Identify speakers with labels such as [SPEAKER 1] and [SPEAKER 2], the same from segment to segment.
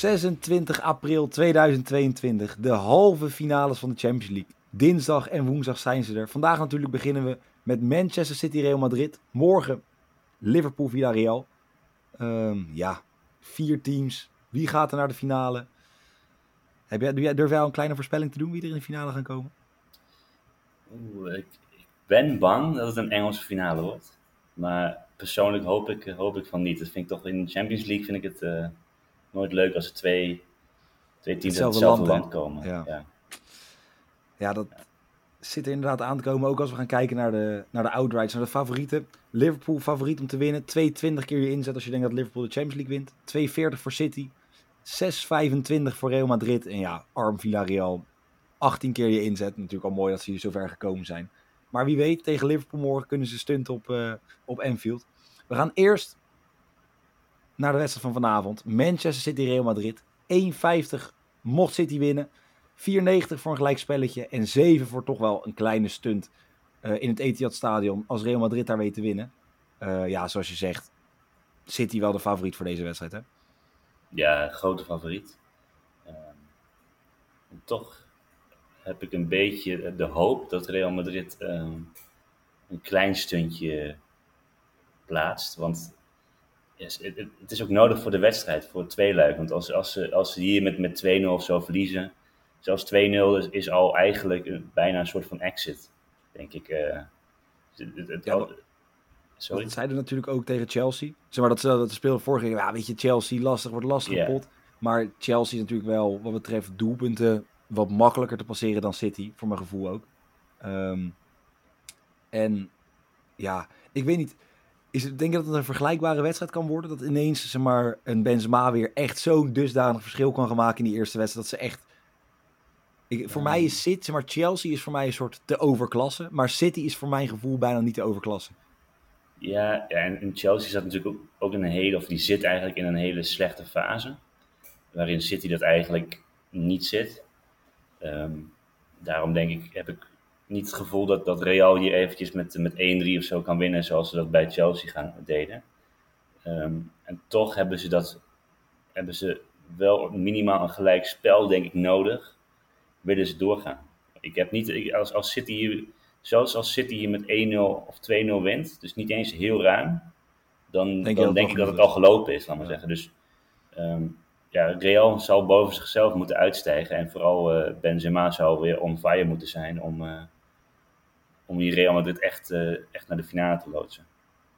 [SPEAKER 1] 26 april 2022, de halve finales van de Champions League. Dinsdag en woensdag zijn ze er. Vandaag natuurlijk beginnen we met Manchester City Real Madrid. Morgen Liverpool Villarreal. Um, ja, vier teams. Wie gaat er naar de finale? Heb jij, durf jij al een kleine voorspelling te doen wie er in de finale gaan komen?
[SPEAKER 2] Oeh, ik, ben bang dat het een Engelse finale wordt. Maar persoonlijk hoop ik, hoop ik van niet. Dat vind ik toch in de Champions League vind ik het uh, nooit leuk als er twee, twee teams uit hetzelfde land, komen.
[SPEAKER 1] Ja.
[SPEAKER 2] ja.
[SPEAKER 1] Ja. dat zit er inderdaad aan te komen. Ook als we gaan kijken naar de, naar de outrights, naar de favorieten. Liverpool favoriet om te winnen. 2,20 keer je inzet als je denkt dat Liverpool de Champions League wint. 2,40 voor City. 6,25 voor Real Madrid. En ja, arm Villarreal. 18 keer je inzet. Natuurlijk al mooi dat ze hier zover gekomen zijn. Maar wie weet, tegen Liverpool morgen kunnen ze stunten op, uh, op Anfield. We gaan eerst naar de wedstrijd van vanavond. Manchester City Real Madrid. 1,50 mocht City winnen. 4,90 voor een gelijkspelletje. En 7 voor toch wel een kleine stunt uh, in het Etihad Stadion. Als Real Madrid daar weet te winnen. Uh, ja, zoals je zegt. City wel de favoriet voor deze wedstrijd, hè?
[SPEAKER 2] Ja, grote favoriet. Uh, toch heb ik een beetje de hoop dat Real Madrid ehm, een klein stuntje plaatst. Want het, is ook nodig voor de wedstrijd, voor het tweeluik. Want als, als, ze, als ze hier met, met 2-0 of zo verliezen, zelfs 2-0 is, is, al eigenlijk een, bijna een soort van exit, denk ik. Uh,
[SPEAKER 1] het, het, ja, Sorry? Dat zeiden natuurlijk ook tegen Chelsea. Zeg maar dat ze dat de speler vorige ja, weet je, Chelsea lastig wordt lastig yeah. pot. Maar Chelsea is natuurlijk wel, wat betreft doelpunten, wat makkelijker te passeren dan City, voor mijn gevoel ook. Um, en ja, ik weet niet. Is het, denk je dat het een vergelijkbare wedstrijd kan worden? Dat ineens zeg maar, een Benzema weer echt zo'n dusdanig verschil kan gaan maken in die eerste wedstrijd. Dat ze echt... Ik, voor mij is City, zeg maar, Chelsea is voor mij een soort te overklasse. Maar City is voor mijn gevoel bijna niet te overklasse.
[SPEAKER 2] Ja, ja en, Chelsea zat natuurlijk ook, ook in een hele, of die zit eigenlijk in een hele slechte fase. Waarin City dat eigenlijk niet zit. Um, daarom denk ik, heb ik niet het gevoel dat, dat Real hier eventjes met, met 1-3 of zo kan winnen, zoals ze dat bij Chelsea gaan, deden. Um, en toch hebben ze dat, hebben ze wel minimaal een gelijk spel, denk ik, nodig. Willen ze doorgaan. Ik heb niet, ik, als, als City hier, zelfs als City hier met 1-0 of 2-0 wint, dus niet eens heel ruim, dan denk, dan denk ik dat het al gelopen is, laat maar zeggen. Dus um, ja, Real zal boven zichzelf moeten uitstijgen. En vooral uh, Benzema zou weer on fire moeten zijn om, uh, om die Real Madrid echt, uh, echt naar de finale te loodsen.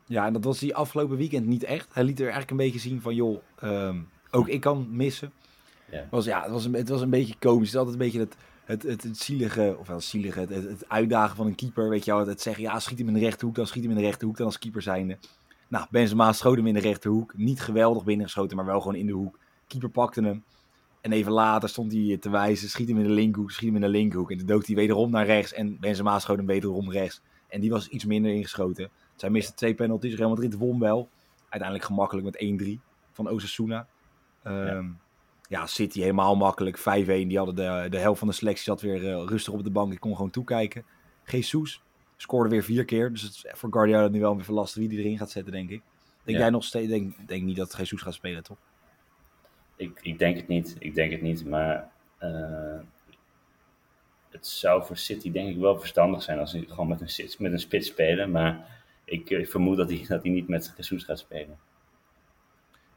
[SPEAKER 1] Ja, en dat was die afgelopen weekend niet echt. Hij liet er eigenlijk een beetje zien van, joh, um, ook ik kan missen. Ja. Was, ja, het, was een, het was een beetje komisch. Het is altijd een beetje het, het, het, het zielige, of wel zielige, het, het, uitdagen van een keeper. Weet je wel, het zeggen, ja, schiet hem in de rechterhoek, dan schiet hem in de rechterhoek, dan als keeper zijnde. Nou, Benzema schoot hem in de rechterhoek. Niet geweldig binnengeschoten, maar wel gewoon in de hoek. Keeper pakte hem. En even later stond hij te wijzen, schiet hem in de linkhoek, schiet hem in de linkhoek. En toen dook hij wederom naar rechts en Benzema schoot hem wederom rechts. En die was iets minder ingeschoten. Zij miste twee penalties, Real Madrid won wel. Uiteindelijk gemakkelijk met 1-3 van Osasuna. Um, ja. ja. City helemaal makkelijk, 5-1. Die hadden de, de helft van de selectie zat weer uh, rustig op de bank. Ik kon gewoon toekijken. Jesus scoorde weer vier keer. Dus het is voor Guardiola nu wel weer lastig wie die erin gaat zetten, denk ik. Denk ja. jij nog steeds, denk, denk niet dat Jesus gaat spelen, toch?
[SPEAKER 2] Ik, ik denk het niet. Ik denk het niet. Maar uh, het zou voor City denk ik wel verstandig zijn als ze gewoon met een, met een spits spelen. Maar ik, ik vermoed dat hij, dat hij niet met Jesus gaat spelen.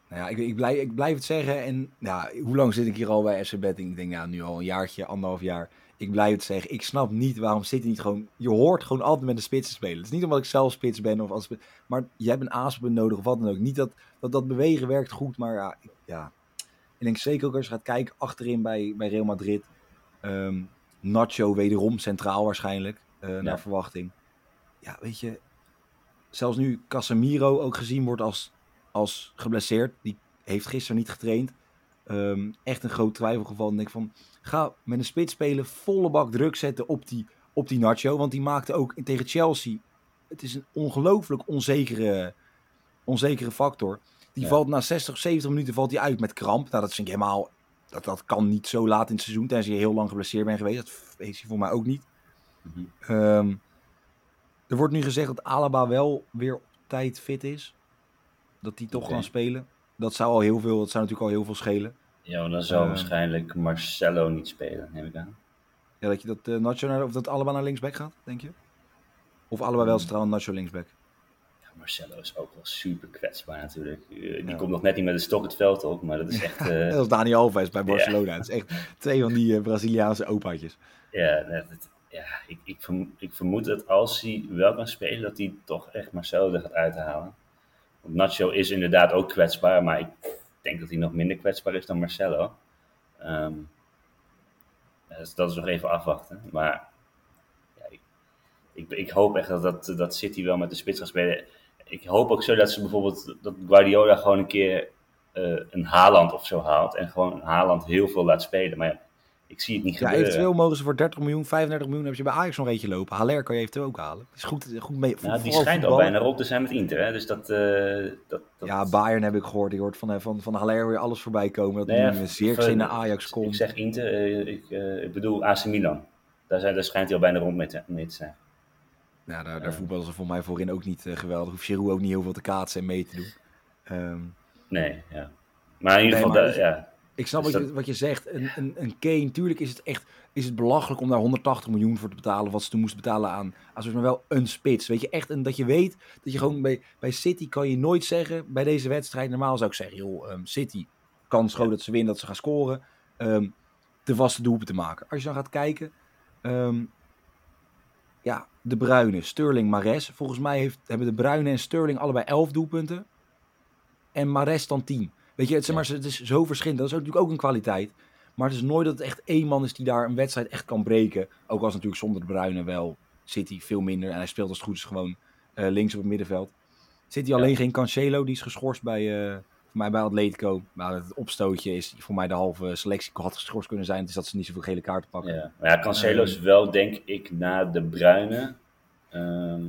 [SPEAKER 1] Nou ja, ik, ik, blijf, ik blijf het zeggen. En ja, hoe lang zit ik hier al bij FC Betting? Ik denk ja, nu al een jaartje, anderhalf jaar. Ik blijf het zeggen. Ik snap niet waarom City niet gewoon... Je hoort gewoon altijd met de spits te spelen. Het is niet omdat ik zelf spits ben of als... Maar je hebt een aaspunt nodig of wat dan ook. Niet dat dat, dat bewegen werkt goed, maar ja, ja ik denk zeker ook als je gaat kijken achterin bij, bij Real Madrid. Um, Nacho wederom centraal waarschijnlijk, uh, ja. naar verwachting. Ja, weet je, zelfs nu Casemiro ook gezien wordt als, als geblesseerd. Die heeft gisteren niet getraind. Um, echt een groot twijfelgeval. En denk van, ga met een spits spelen, volle bak druk zetten op die, op die Nacho. Want die maakte ook tegen Chelsea. Het is een ongelooflijk onzekere, onzekere factor. Die ja. valt na 60, 70 minuten valt hij uit met kramp. Nou, dat vind ik helemaal. Dat, dat kan niet zo laat in het seizoen, tenzij je heel lang geblesseerd bent geweest. Dat weet je voor mij ook niet. Mm -hmm. um, er wordt nu gezegd dat Alaba wel weer op tijd fit is. Dat hij toch okay. kan spelen. Dat zou al heel veel, dat zou natuurlijk al heel veel schelen.
[SPEAKER 2] Ja, dan zou
[SPEAKER 1] Eh.
[SPEAKER 2] waarschijnlijk Marcelo niet spelen, neem ik aan.
[SPEAKER 1] Ja, dat je dat Nacho naar, of dat allebei naar linksback gaat, denk je? Of allebei wel
[SPEAKER 2] Hmm.
[SPEAKER 1] straal Nacho linksback?
[SPEAKER 2] Marcelo is ook wel super kwetsbaar natuurlijk. Eh, Die
[SPEAKER 1] Ja.
[SPEAKER 2] komt nog net niet met de stok het veld op, maar dat is echt...
[SPEAKER 1] Dat is Dani Alves bij Barcelona. Het is echt twee van die eh, Braziliaanse opaatjes.
[SPEAKER 2] Ja, ja ik, ik, verm- ik vermoed dat als hij wel kan spelen, dat hij toch echt Marcelo er gaat uithalen. Want Nacho is inderdaad ook kwetsbaar, maar ik denk dat hij nog minder kwetsbaar is dan Marcelo. Ehm, dus dat is nog even afwachten. Maar ik, ik hoop echt dat, dat, dat City wel met de spits gaat spelen. Ik hoop ook zo dat ze bijvoorbeeld dat Guardiola gewoon een keer eh, een Haaland of zo haalt. En gewoon Haaland heel veel laat spelen. Maar ja, ik zie het niet
[SPEAKER 1] Ja,
[SPEAKER 2] gebeuren.
[SPEAKER 1] eventueel mogen ze voor 30 miljoen, 35 miljoen, heb je bij Ajax nog eentje lopen. Haller kan je eventueel ook halen. Is goed, goed mee.
[SPEAKER 2] Nou, die schijnt al bijna rond te zijn met Inter, hè? dus dat... eh, dat, dat
[SPEAKER 1] Ja, Bayern heb ik gehoord. Ik hoort van, eh, van, van Haller weer alles voorbij komen. Dat
[SPEAKER 2] Nee,
[SPEAKER 1] nu Zirkzee
[SPEAKER 2] van-
[SPEAKER 1] naar Ajax komt.
[SPEAKER 2] Ik zeg Inter, ik, ik bedoel AC Milan. Daar, zijn, daar schijnt hij al bijna rond mee te, mee te zijn.
[SPEAKER 1] Ja, daar, daar
[SPEAKER 2] Ja.
[SPEAKER 1] voetballen ze voor mij voorin ook niet eh, geweldig. Hoeft Giroud ook niet heel veel te kaatsen en mee te doen. Ehm,
[SPEAKER 2] Nee, ja. Maar in ieder
[SPEAKER 1] Nee,
[SPEAKER 2] geval,
[SPEAKER 1] maar
[SPEAKER 2] ja.
[SPEAKER 1] ik snap
[SPEAKER 2] Dus
[SPEAKER 1] wat, je, wat je zegt. Een, een, een Kane, tuurlijk is het echt is het belachelijk om daar 180 miljoen voor te betalen. Wat ze toen moesten betalen aan, zoals maar wel een spits. Weet je, echt een, dat je weet dat je gewoon bij, bij City kan je nooit zeggen, bij deze wedstrijd, normaal zou ik zeggen, joh, ehm, City, kans groot dat ze winnen, dat ze gaan scoren. ehm de vaste doelpen te maken. Als je dan gaat kijken, ehm, ja, de Bruine, Sterling, Mares. Volgens mij heeft, hebben de Bruine en Sterling allebei 11 doelpunten. En Mares dan 10. Weet je, het, zeg maar, het is zo verschillend. Dat is natuurlijk ook een kwaliteit. Maar het is nooit dat het echt één man is die daar een wedstrijd echt kan breken. Ook als natuurlijk zonder de Bruine wel City veel minder. En hij speelt als het goed is gewoon eh, links op het middenveld. Zit hij alleen
[SPEAKER 2] Ja.
[SPEAKER 1] geen Cancelo, die is geschorst bij, eh, voor mij bij Atletico. Maar het opstootje is voor mij de halve selectie had geschorst kunnen zijn. Dus dat ze niet zoveel gele kaarten pakken.
[SPEAKER 2] ja. Maar ja, Cancelo is wel, denk ik, na de Bruine. ehm,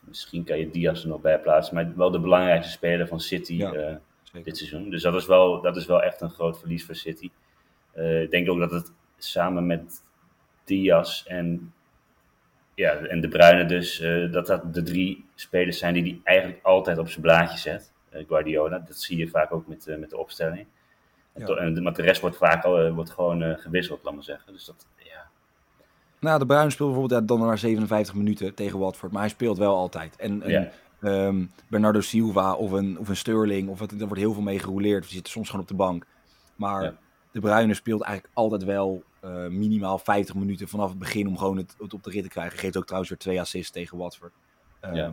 [SPEAKER 2] misschien kan je Diaz er nog bij plaatsen, maar wel de belangrijkste speler van City
[SPEAKER 1] Ja.
[SPEAKER 2] eh, dit seizoen. Dus dat is, wel, dat is wel echt een groot verlies voor City. Eh, ik denk ook dat het samen met Diaz en, ja, en De Bruyne dus, eh, dat dat de drie spelers zijn die hij eigenlijk altijd op zijn blaadje zet. Eh, Guardiola, dat zie je vaak ook met, eh, met de opstelling. En
[SPEAKER 1] Ja.
[SPEAKER 2] maar de rest wordt vaak al, eh, wordt gewoon gewisseld, laat maar zeggen. Dus dat, ja,
[SPEAKER 1] Nou, de Bruin speelt bijvoorbeeld ja, dan maar 57 minuten tegen Watford. Maar hij speelt wel altijd. En
[SPEAKER 2] Ja.
[SPEAKER 1] ehm, Bernardo Silva of een, of een Sterling, of wat, er wordt heel veel mee gerouleerd. Die zitten soms gewoon op de bank. Maar
[SPEAKER 2] Ja.
[SPEAKER 1] de Bruyne speelt eigenlijk altijd wel minimaal 50 minuten vanaf het begin om gewoon het, het op de rit te krijgen. Geeft ook trouwens weer twee assists tegen Watford. Ehm,
[SPEAKER 2] Ja.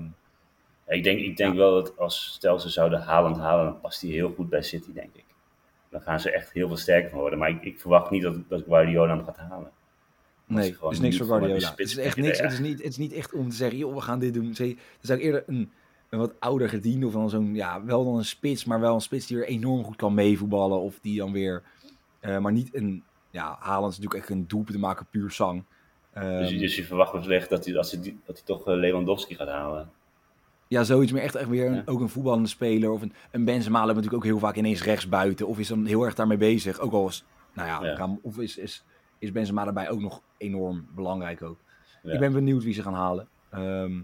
[SPEAKER 2] Ik denk, ik denk wel dat als stel ze zouden Haaland halen, dan past hij heel goed bij City, denk ik. Dan gaan ze echt heel veel sterker van worden. Maar ik, ik verwacht niet dat, dat Guardiola hem gaat halen.
[SPEAKER 1] Nee, het is niks voor Guardiola. Het is echt niks.
[SPEAKER 2] ja.
[SPEAKER 1] Het is, niet, het is niet echt om te zeggen, joh, we gaan dit doen. Ze- Het is eigenlijk eerder een, een wat ouder gediende of dan zo'n, ja, wel dan een spits, maar wel een spits die er enorm goed kan meevoetballen. Of die dan weer, eh, maar niet een, ja, Haaland is natuurlijk echt een doelpunt te maken, puur zang. Ehm,
[SPEAKER 2] Dus, dus je verwacht wel echt dat hij, dat hij, dat hij toch eh, Lewandowski gaat halen.
[SPEAKER 1] Ja, zoiets meer echt, echt weer een,
[SPEAKER 2] Ja.
[SPEAKER 1] ook een voetballende speler. Of een, een Benzema loopt natuurlijk ook heel vaak ineens rechts buiten. Of is dan heel erg daarmee bezig. Ook al is, nou ja, of is, is, is Benzema daarbij ook nog enorm belangrijk ook.
[SPEAKER 2] Ja.
[SPEAKER 1] Ik ben benieuwd wie ze gaan halen. Ehm,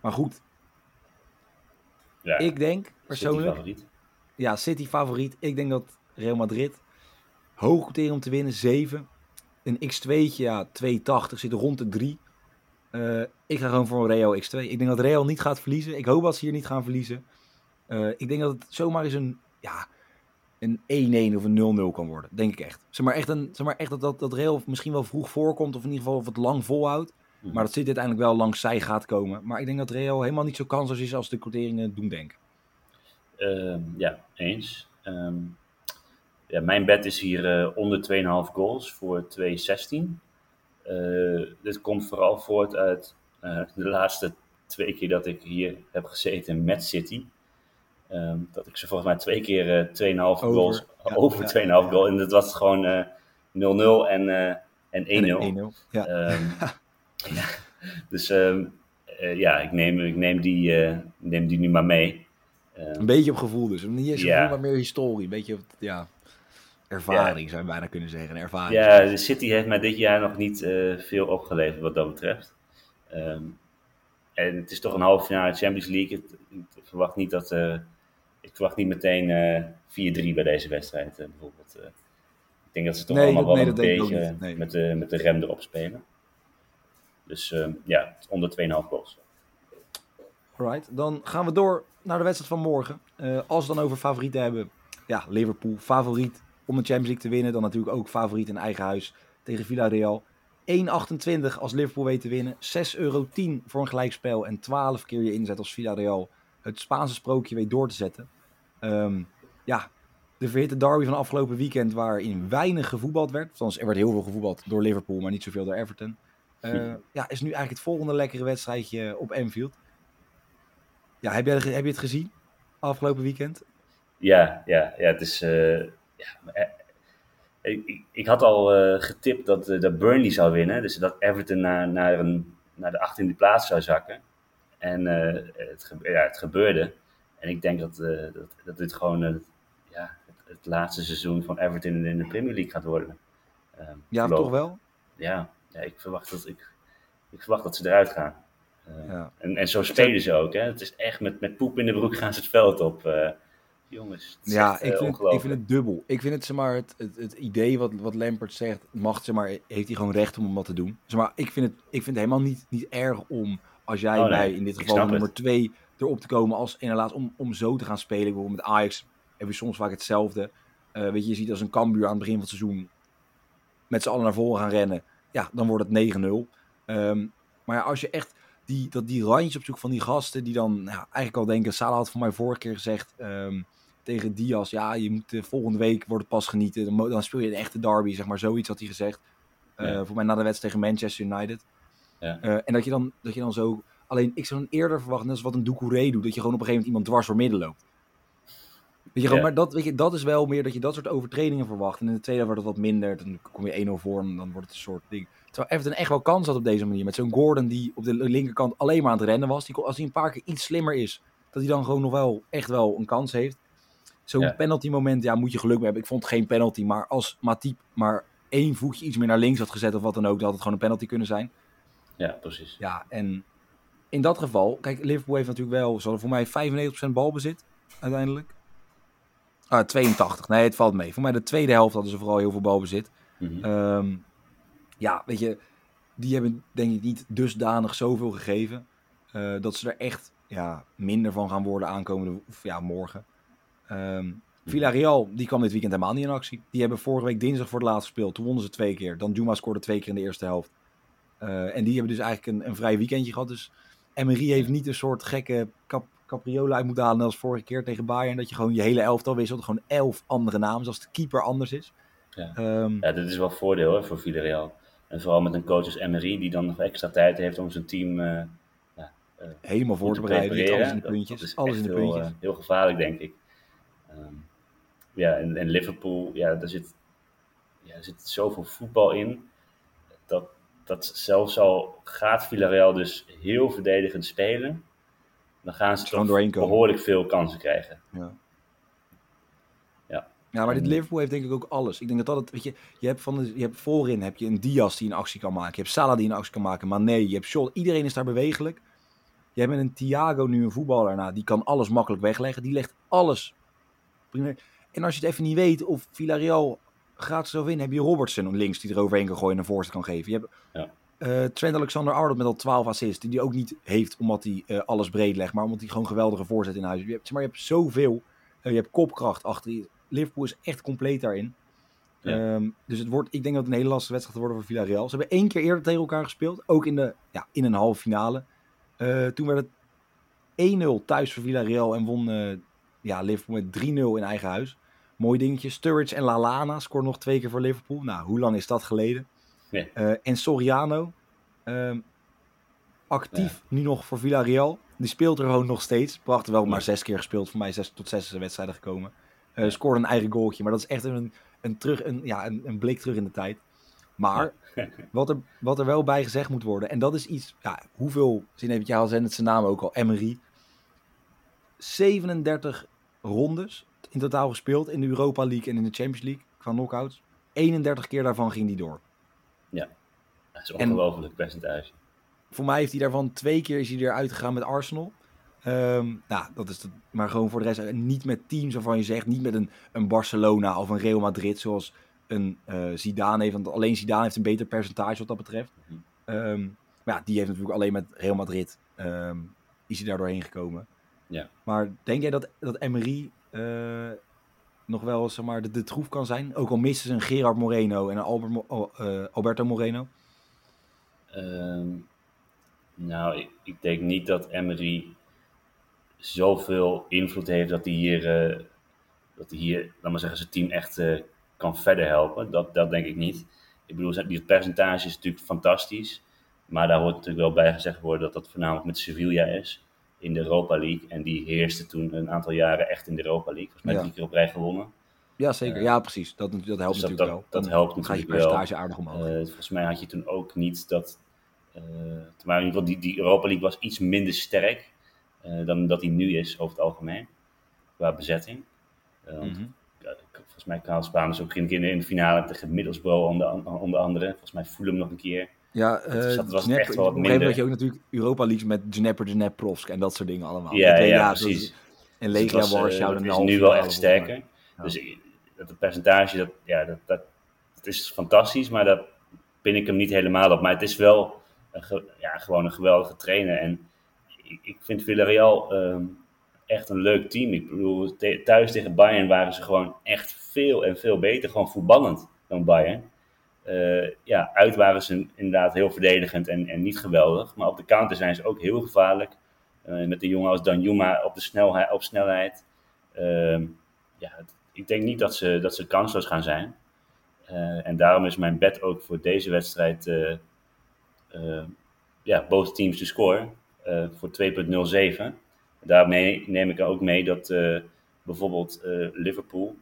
[SPEAKER 1] maar goed,
[SPEAKER 2] Ja,
[SPEAKER 1] ik denk
[SPEAKER 2] City
[SPEAKER 1] persoonlijk,
[SPEAKER 2] favoriet.
[SPEAKER 1] ja, City favoriet. Ik denk dat Real Madrid hoog om te winnen, 7. Een x2'tje, ja, 280 zit rond de 3. Eh, ik ga gewoon voor een Real x2. Ik denk dat Real niet gaat verliezen. Ik hoop dat ze hier niet gaan verliezen. Eh, ik denk dat het zomaar eens een, ja, een 1-1 of een 0-0 kan worden. Denk ik echt. Zeg maar echt, een, zeg maar echt dat, dat, dat Real misschien wel vroeg voorkomt. Of in ieder geval of het lang volhoudt.
[SPEAKER 2] Mhm.
[SPEAKER 1] Maar dat zit uiteindelijk wel langs zij gaat komen. Maar ik denk dat Real helemaal niet zo kansloos is als de quoteringen doen denken.
[SPEAKER 2] Ehm, ja, eens. Ehm, ja, mijn bet is hier eh, onder 2,5 goals voor 2,16. Eh dit komt vooral voort uit eh, de laatste twee keer dat ik hier heb gezeten met City. Ehm, dat ik ze volgens mij twee keer eh 2,5 goals
[SPEAKER 1] ja,
[SPEAKER 2] over
[SPEAKER 1] ja,
[SPEAKER 2] 2,5
[SPEAKER 1] ja.
[SPEAKER 2] goal. En dat was gewoon eh 0-0 en, eh, en 1-0.
[SPEAKER 1] En 1-0. Ja.
[SPEAKER 2] Ehm, ja, dus ehm, eh, ja, ik neem, ik neem, die, eh, neem die nu maar mee. Ehm,
[SPEAKER 1] Een beetje op gevoel dus. Niet eens
[SPEAKER 2] Ja.
[SPEAKER 1] gevoel, maar meer historie. Een beetje, op- ja, ervaring zou je bijna kunnen zeggen. Een ervaring.
[SPEAKER 2] ja, de City heeft mij dit jaar nog niet eh, veel opgeleverd wat dat betreft. Ehm, en het is toch een halve finale Champions League. Ik verwacht niet dat, eh, ik verwacht niet meteen uh, 4-3 bij deze wedstrijd bijvoorbeeld. ik denk dat ze toch
[SPEAKER 1] Nee,
[SPEAKER 2] allemaal
[SPEAKER 1] dat-
[SPEAKER 2] wel
[SPEAKER 1] nee,
[SPEAKER 2] een beetje.
[SPEAKER 1] Nee.
[SPEAKER 2] met, de, met de rem erop spelen. Dus eh, ja, onder 2,5 goals.
[SPEAKER 1] Alright, dan gaan we door naar de wedstrijd van morgen. Eh, als we dan over favorieten hebben, ja, Liverpool favoriet om de Champions League te winnen. Dan natuurlijk ook favoriet in eigen huis tegen Villarreal. 1,28 als Liverpool weet te winnen. 6,10 euro voor een gelijkspel. En 12 keer je inzet als Villarreal het Spaanse sprookje weet door te zetten. Ehm, ja, de verhitte derby van afgelopen weekend waarin weinig gevoetbald werd. Althans, er werd heel veel gevoetbald door Liverpool, maar niet zoveel door Everton. Eh, ja, is nu eigenlijk het volgende lekkere wedstrijdje op Anfield. Ja, heb, jij, heb je het gezien afgelopen weekend?
[SPEAKER 2] Ja, ja, ja, het is. eh, ja, eh, ik, ik- ik had al eh, getipt dat, eh, dat Burnley zou winnen. Dus dat Everton naar, naar, een, naar de 18e plaats zou zakken. En het, gebe- ja, het gebeurde. En ik denk dat, dat, dat dit gewoon ja, het, het laatste seizoen van Everton in de Premier League gaat worden. Ehm,
[SPEAKER 1] Ja, toch wel?
[SPEAKER 2] Ja, ja ik, verwacht dat, ik, ik verwacht dat ze eruit gaan.
[SPEAKER 1] Ja.
[SPEAKER 2] en, en zo spelen ze ook. Hè? Het is echt met, met poep in de broek gaan ze het veld op. jongens,
[SPEAKER 1] Ja, ik
[SPEAKER 2] eh,
[SPEAKER 1] vind, het, ik vind het dubbel. Ik vind het, zeg maar, het, het, het idee wat, wat Lampert zegt, mag, zeg maar, heeft hij gewoon recht om wat te doen. Zeg maar, ik vind het, ik vind het helemaal niet, niet erg om, als jij
[SPEAKER 2] Oh, nee,
[SPEAKER 1] bij, in dit geval, nummer
[SPEAKER 2] het.
[SPEAKER 1] twee erop te komen als inderdaad om, om zo te gaan spelen. Bijvoorbeeld met Ajax heb je soms vaak hetzelfde. Eh, weet je, je ziet als een Cambuur aan het begin van het seizoen met z'n allen naar voren gaan rennen. Ja, dan wordt het 9-0. Ehm, maar ja, als je echt die, dat, die randjes op zoek van die gasten die dan nou, eigenlijk al denken, Salah had voor mij vorige keer gezegd ehm, tegen Diaz, ja, je moet eh, volgende week wordt het pas genieten, dan, speel je een echte derby, zeg maar, zoiets had hij gezegd. Eh,
[SPEAKER 2] Ja.
[SPEAKER 1] Voor mij na de wedstrijd tegen Manchester United.
[SPEAKER 2] Ja.
[SPEAKER 1] Eh, en dat je, dan, dat je dan zo, alleen ik zou dan eerder verwachten, net als wat een Doucouré doet, dat je gewoon op een gegeven moment iemand dwars door midden loopt. Weet je, gewoon,
[SPEAKER 2] Ja.
[SPEAKER 1] maar dat, weet je, dat is wel meer dat je dat soort overtredingen verwacht. En in de tweede wordt het wat minder. Dan kom je 1-0 voor en dan wordt het een soort ding. Terwijl Everton echt wel kans had op deze manier. Met zo'n Gordon die op de linkerkant alleen maar aan het rennen was. Die, als hij een paar keer iets slimmer is, dat hij dan gewoon nog wel echt wel een kans heeft. Zo'n
[SPEAKER 2] Ja.
[SPEAKER 1] penalty moment, ja, moet je geluk mee hebben. Ik vond het geen penalty, maar als Matip maar één voetje iets meer naar links had gezet of wat dan ook, dan had het gewoon een penalty kunnen zijn.
[SPEAKER 2] Ja, precies.
[SPEAKER 1] Ja, en in dat geval, kijk, Liverpool heeft natuurlijk wel, ze hadden voor mij 95% balbezit uiteindelijk. Ah, 82. Nee, het valt mee. Voor mij de tweede helft hadden ze vooral heel veel balbezit. Ehm, ja, weet je, die hebben denk ik niet dusdanig zoveel gegeven. eh, dat ze er echt ja, minder van gaan worden aankomende of, ja, morgen. Ehm Villarreal, die kwam dit weekend helemaal niet in actie. Die hebben vorige week dinsdag voor het laatst gespeeld. Toen wonnen ze twee keer. Dan Juma scoorde twee keer in de eerste helft. Eh, en die hebben dus eigenlijk een, een vrij weekendje gehad. Dus Emery heeft niet een soort gekke cap capriola uit moeten halen net als vorige keer tegen Bayern. Dat je gewoon je hele elftal wisselt. Gewoon elf andere namen, zoals de keeper anders is.
[SPEAKER 2] Ja.
[SPEAKER 1] Ehm,
[SPEAKER 2] Ja, dit is wel voordeel hè, voor Villarreal. En vooral met een coach als Emery, die dan nog extra tijd heeft om zijn team eh,
[SPEAKER 1] helemaal voor te bereiden. Alles in de puntjes. alles in de
[SPEAKER 2] heel,
[SPEAKER 1] puntjes.
[SPEAKER 2] eh, heel gevaarlijk, denk ik. Ehm, ja, en, en Liverpool, ja, daar zit, ja, er zit zoveel voetbal in. Dat, dat zelfs al gaat Villarreal dus heel verdedigend spelen, dan gaan ze toch behoorlijk veel kansen krijgen.
[SPEAKER 1] Ja.
[SPEAKER 2] Ja.
[SPEAKER 1] Ja, maar dit Liverpool heeft denk ik ook alles. Ik denk dat dat het, weet je, je hebt, van de, je hebt voorin heb je een Diaz die een actie kan maken. Je hebt Salah die een actie kan maken. Mané, je hebt Scholl. Iedereen is daar bewegelijk. Je hebt met een Thiago nu een voetballer. Nou, die kan alles makkelijk wegleggen. Die legt alles. En als je het even niet weet of Villarreal gaat zo in, heb je Robertson links die er overheen kan gooien en een voorzet kan geven. Je hebt
[SPEAKER 2] Ja.
[SPEAKER 1] eh, Trent Alexander-Arnold met al 12 assists, die hij ook niet heeft omdat hij eh, alles breed legt, maar omdat hij gewoon geweldige voorzet in huis heeft. Je hebt, zeg maar, je hebt zoveel. Eh, je hebt kopkracht achter je. Liverpool is echt compleet daarin.
[SPEAKER 2] Ja.
[SPEAKER 1] Ehm, dus het wordt, ik denk dat het een hele lastige wedstrijd worden voor Villarreal. Ze hebben één keer eerder tegen elkaar gespeeld, ook in, de, ja, in een halve finale. Toen werd het 1-0 thuis voor Villarreal en won ja, Liverpool met 3-0 in eigen huis. Mooi dingetje. Sturridge en Lalana scoren nog twee keer voor Liverpool. Nou, hoe lang is dat geleden?
[SPEAKER 2] Ja.
[SPEAKER 1] Eh, en Soriano, ehm, actief nu nog voor Villarreal. Die speelt er gewoon nog steeds. Prachtig, wel maar zes keer gespeeld. Voor mij zes tot zes wedstrijden gekomen. Eh. Scoorde een eigen goaltje. Maar dat is echt een, een, terug, een, ja, een, een blik terug in de tijd. Maar wat, er, wat er wel bij gezegd moet worden. En dat is iets. Ja, hoeveel. Zin heeft jij al zijn het zijn naam ook al. Emery. 37 rondes in totaal gespeeld. In de Europa League en in de Champions League. Qua knockouts. 31 keer daarvan ging die door.
[SPEAKER 2] Dat is een
[SPEAKER 1] En-
[SPEAKER 2] ongelooflijk percentage.
[SPEAKER 1] Voor mij heeft hij daarvan twee keer is hij eruit gegaan met Arsenal. Ehm, nou, dat is het. Maar gewoon voor de rest eh, niet met teams waarvan je zegt, niet met een, een Barcelona of een Real Madrid zoals een uh, Zidane heeft. Want alleen Zidane heeft een beter percentage wat dat betreft. Um, maar ja, die heeft natuurlijk alleen met Real Madrid um, is hij daar doorheen gekomen.
[SPEAKER 2] Ja.
[SPEAKER 1] Maar denk jij dat, dat Emery uh, nog wel zeg maar, de, de troef kan zijn? Ook al missen ze een Gerard Moreno en een Albert, uh, Alberto Moreno?
[SPEAKER 2] Um, nou, ik, ik, denk niet dat Emery zoveel invloed heeft dat hij hier, uh, dat hij hier laat maar zeggen, zijn team echt kan verder helpen. Dat, dat denk ik niet. Ik bedoel, die percentage is natuurlijk fantastisch. Maar daar hoort natuurlijk wel bij gezegd worden dat dat voornamelijk met Sevilla is. In de Europa League. En die heerste toen een aantal jaren echt in de Europa League. Volgens mij
[SPEAKER 1] Ja.
[SPEAKER 2] drie keer op rij gewonnen.
[SPEAKER 1] Ja, zeker.
[SPEAKER 2] Uh,
[SPEAKER 1] ja, precies. Dat, dat helpt
[SPEAKER 2] dus dat,
[SPEAKER 1] natuurlijk
[SPEAKER 2] dat,
[SPEAKER 1] wel.
[SPEAKER 2] dat
[SPEAKER 1] Dan
[SPEAKER 2] helpt
[SPEAKER 1] je
[SPEAKER 2] natuurlijk wel.
[SPEAKER 1] percentage aardig omhoog.
[SPEAKER 2] Uh, volgens mij had je toen ook niet dat. Uh, maar in ieder geval, die, die Europa League was iets minder sterk uh, dan dat die nu is over het algemeen. Qua bezetting. Want,
[SPEAKER 1] Mhm.
[SPEAKER 2] ja, volgens mij kwamen Spaanders ook een keer in de finale tegen Middlesbrough onder, onder andere. Volgens mij Fulham nog een keer.
[SPEAKER 1] Ja,
[SPEAKER 2] dat,
[SPEAKER 1] uh,
[SPEAKER 2] dat was echt wel wat minder.
[SPEAKER 1] je ook natuurlijk Europa Leagues met Dnepr, Dneprovsk en dat soort dingen allemaal.
[SPEAKER 2] Ja, ja,
[SPEAKER 1] dat
[SPEAKER 2] precies.
[SPEAKER 1] En
[SPEAKER 2] Dus
[SPEAKER 1] Legia
[SPEAKER 2] eh,
[SPEAKER 1] Warschau.
[SPEAKER 2] dat
[SPEAKER 1] de
[SPEAKER 2] is
[SPEAKER 1] halve
[SPEAKER 2] nu wel echt sterker.
[SPEAKER 1] Ja.
[SPEAKER 2] Dus dat percentage, dat, ja, dat, dat, dat is fantastisch, maar daar pin ik hem niet helemaal op. Maar het is wel een ja, gewoon een geweldige trainer. En ik, ik vind Villarreal ehm, echt een leuk team. Ik bedoel, thuis tegen Bayern waren ze gewoon echt veel en veel beter. Gewoon voetballend dan Bayern. Eh, ja, uit waren ze inderdaad heel verdedigend en, en niet geweldig. Maar op de counter zijn ze ook heel gevaarlijk. Eh, met een jongen als Danjuma op, de snelheid, op snelheid. Ehm, ja, ik denk niet dat ze, dat ze kansloos gaan zijn. Eh, en daarom is mijn bet ook voor deze wedstrijd ja, both teams to score eh, voor 2.07. Daarmee neem ik ook mee dat bijvoorbeeld Liverpool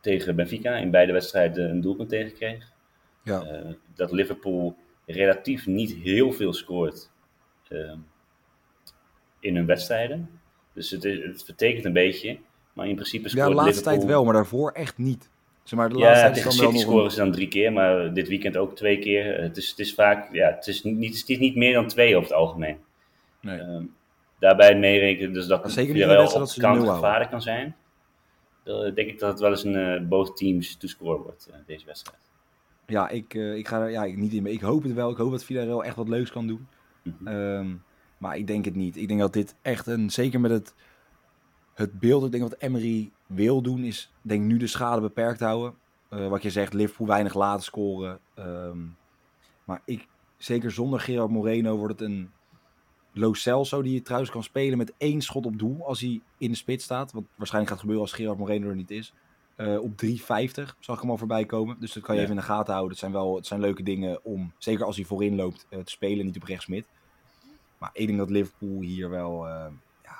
[SPEAKER 2] tegen Benfica in beide wedstrijden een doelpunt tegenkreeg.
[SPEAKER 1] Ja.
[SPEAKER 2] Eh, dat Liverpool relatief niet heel veel scoort eh, in hun wedstrijden. Dus het, is, het vertekent een beetje. Maar in principe scoort
[SPEAKER 1] Ja, de laatste
[SPEAKER 2] Liverpool...
[SPEAKER 1] tijd wel, maar daarvoor echt niet. Zeg maar, de laatste
[SPEAKER 2] Ja, tegen
[SPEAKER 1] wel
[SPEAKER 2] City scoren
[SPEAKER 1] een-
[SPEAKER 2] ze dan drie keer, maar dit weekend ook twee keer. Het is, het is vaak, ja, het is niet, het is niet meer dan twee over het algemeen.
[SPEAKER 1] Nee.
[SPEAKER 2] Ehm, daarbij meerekenen dus dat Villarreal op
[SPEAKER 1] dat de nul
[SPEAKER 2] counter
[SPEAKER 1] houden.
[SPEAKER 2] gevaarlijk kan zijn. Dan denk ik dat het wel eens een uh, both teams to score wordt, uh, deze wedstrijd.
[SPEAKER 1] Ja, ik, ik ga er ja, niet in mee. Ik hoop het wel. Ik hoop dat Villarreal echt wat leuks kan doen.
[SPEAKER 2] Mm -hmm.
[SPEAKER 1] um, maar ik denk het niet. Ik denk dat dit echt een, zeker met het, het beeld, ik denk wat Emery wil doen, is denk nu de schade beperkt houden. Uh, wat je zegt, Liverpool weinig laten scoren. Um, maar ik, zeker zonder Gerard Moreno wordt het een Lo Celso die je trouwens kan spelen met één schot op doel als hij in de spits staat. Wat waarschijnlijk gaat gebeuren als Gerard Moreno er niet is. Uh, op 3,50 zag ik hem al voorbij komen. Dus dat kan je
[SPEAKER 2] Ja.
[SPEAKER 1] even in de gaten houden. Het zijn wel het zijn leuke dingen om, zeker als hij voorin loopt, uh, te spelen. Niet op rechtsmid. Maar ik denk dat Liverpool hier wel... Uh, ja,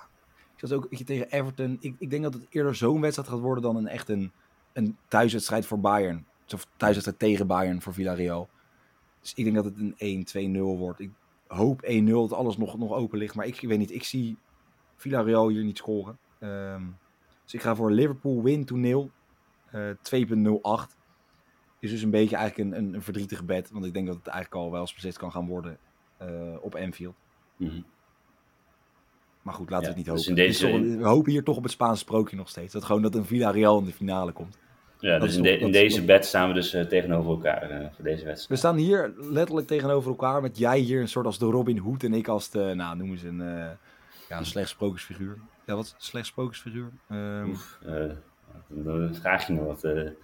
[SPEAKER 1] ik zat ook je, tegen Everton. Ik, ik denk dat het eerder zo'n wedstrijd gaat worden dan een echt een, een thuiswedstrijd voor Bayern. Of thuiswedstrijd tegen Bayern voor Villarreal. Dus ik denk dat het een 1-2-0 wordt. Ik hoop 1-0 dat alles nog, nog open ligt. Maar ik, ik weet niet, ik zie Villarreal hier niet scoren. Um, dus ik ga voor Liverpool win to 0. Uh, 2.08. Is dus een beetje eigenlijk een, een, een, verdrietige bed. Want ik denk dat het eigenlijk al wel eens beslist kan gaan worden uh, op Anfield.
[SPEAKER 2] Mm -hmm.
[SPEAKER 1] Maar goed, laten
[SPEAKER 2] ja,
[SPEAKER 1] we het niet
[SPEAKER 2] dus
[SPEAKER 1] hopen.
[SPEAKER 2] in deze...
[SPEAKER 1] toch, we hopen hier toch op het Spaanse sprookje nog steeds. Dat gewoon dat een Villarreal in de finale komt.
[SPEAKER 2] Ja, dus in, de, deze bed staan we dus eh, tegenover elkaar eh, voor deze wedstrijd.
[SPEAKER 1] We staan hier letterlijk tegenover elkaar. Met jij hier een soort als de Robin Hood. En ik als de, nou noemen ze een, eh, ja, een slecht sprookjesfiguur. Ja, wat is een slecht sprookjesfiguur? Ehm,
[SPEAKER 2] Oef, dan vraag je me wat. het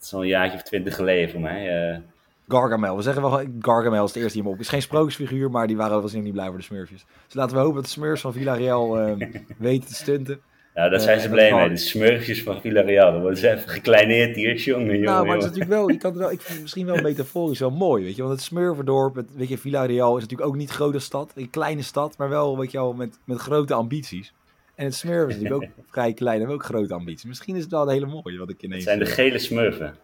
[SPEAKER 2] is al een jaartje of twintig geleden voor mij.
[SPEAKER 1] Gargamel. We zeggen wel Gargamel is de eerste die hem op. is geen sprookjesfiguur, maar die waren waarschijnlijk niet blij voor de Smurfjes. Dus laten we hopen dat de Smurfs van Villarreal eh, weten te stunten.
[SPEAKER 2] Nou, daar zijn ze blij
[SPEAKER 1] dat
[SPEAKER 2] mee. De smurfjes van Villarreal. Dan worden ze even gekleineerd hier. Jongen, jongen,
[SPEAKER 1] nou, maar het is natuurlijk wel, je kan het wel, ik vind het misschien wel metaforisch wel mooi, weet je. Want het Smurfendorp, het, weet je, Villarreal is natuurlijk ook niet een grote stad, een kleine stad, maar wel, weet je wel, met, met grote ambities. En het Smurf is natuurlijk ook vrij klein en ook grote ambities. Misschien is het wel een hele mooie wat ik
[SPEAKER 2] Het
[SPEAKER 1] ineens...
[SPEAKER 2] zijn de
[SPEAKER 1] eh,
[SPEAKER 2] gele smurfen.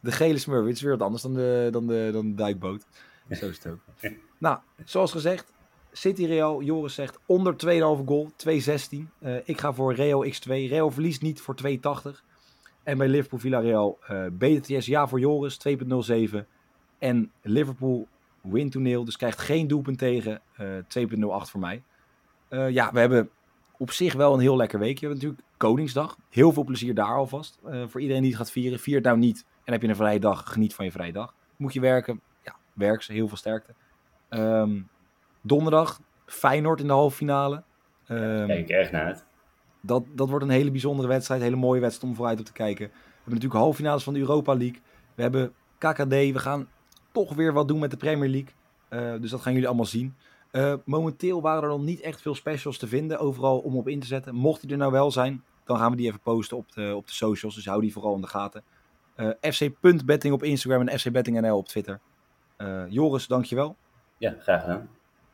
[SPEAKER 1] De gele smurf, het is weer wat anders dan de, dan de, dan de duikboot. Zo is het ook. nou, zoals gezegd, City Real, Joris zegt onder 2,5 goal, 2,16. Eh ik ga voor Real X2. Real verliest niet voor 2,80. En bij Liverpool Villarreal, eh BTS ja voor Joris, 2,07. En Liverpool win to nil, dus krijgt geen doelpunt tegen, eh 2,08 voor mij. Ja, we hebben op zich wel een heel lekker weekje. We hebben natuurlijk Koningsdag. Heel veel plezier daar alvast. Uh, voor iedereen die het gaat vieren. Vier het nou niet en heb je een vrije dag. Geniet van je vrije dag. Moet je werken? Ja, werk ze. Heel veel sterkte. Um, donderdag Feyenoord in de halve finale.
[SPEAKER 2] Um, Kijk ik erg naar uit.
[SPEAKER 1] Dat, dat wordt een hele bijzondere wedstrijd. Een hele mooie wedstrijd om vooruit op te kijken. We hebben natuurlijk halve finales van de Europa League. We hebben KKD. We gaan toch weer wat doen met de Premier League. Uh, dus dat gaan jullie allemaal zien. Uh, momenteel waren er nog niet echt veel specials te vinden. Overal om op in te zetten. Mocht die er nou wel zijn, dan gaan we die even posten op de, op de socials. Dus hou die vooral in de gaten. Uh, fc.betting op Instagram en fcbettingnl op Twitter. Joris, dankjewel.
[SPEAKER 2] Ja, graag gedaan.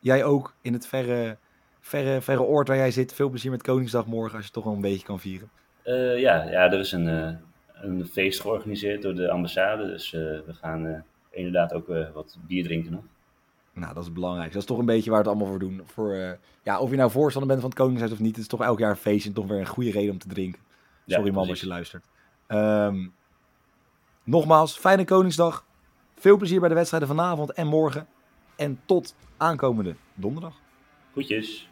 [SPEAKER 1] Jij ook in het verre, verre, verre oord waar jij zit. Veel plezier met Koningsdag morgen als je toch wel een beetje kan vieren.
[SPEAKER 2] Uh, ja, ja, er is een, een feest georganiseerd door de ambassade. Dus we gaan inderdaad ook wat bier drinken nog.
[SPEAKER 1] Nou, dat is belangrijk. Dat is toch een beetje waar het allemaal voor doen. Voor, ja, of je nou voorstander bent van het Koningshuis of niet, het is toch elk jaar een feest en toch weer een goede reden om te drinken. Sorry ja, man als je luistert. Um, nogmaals, fijne Koningsdag. Veel plezier bij de wedstrijden vanavond en morgen. En tot aankomende donderdag.
[SPEAKER 2] Goedjes.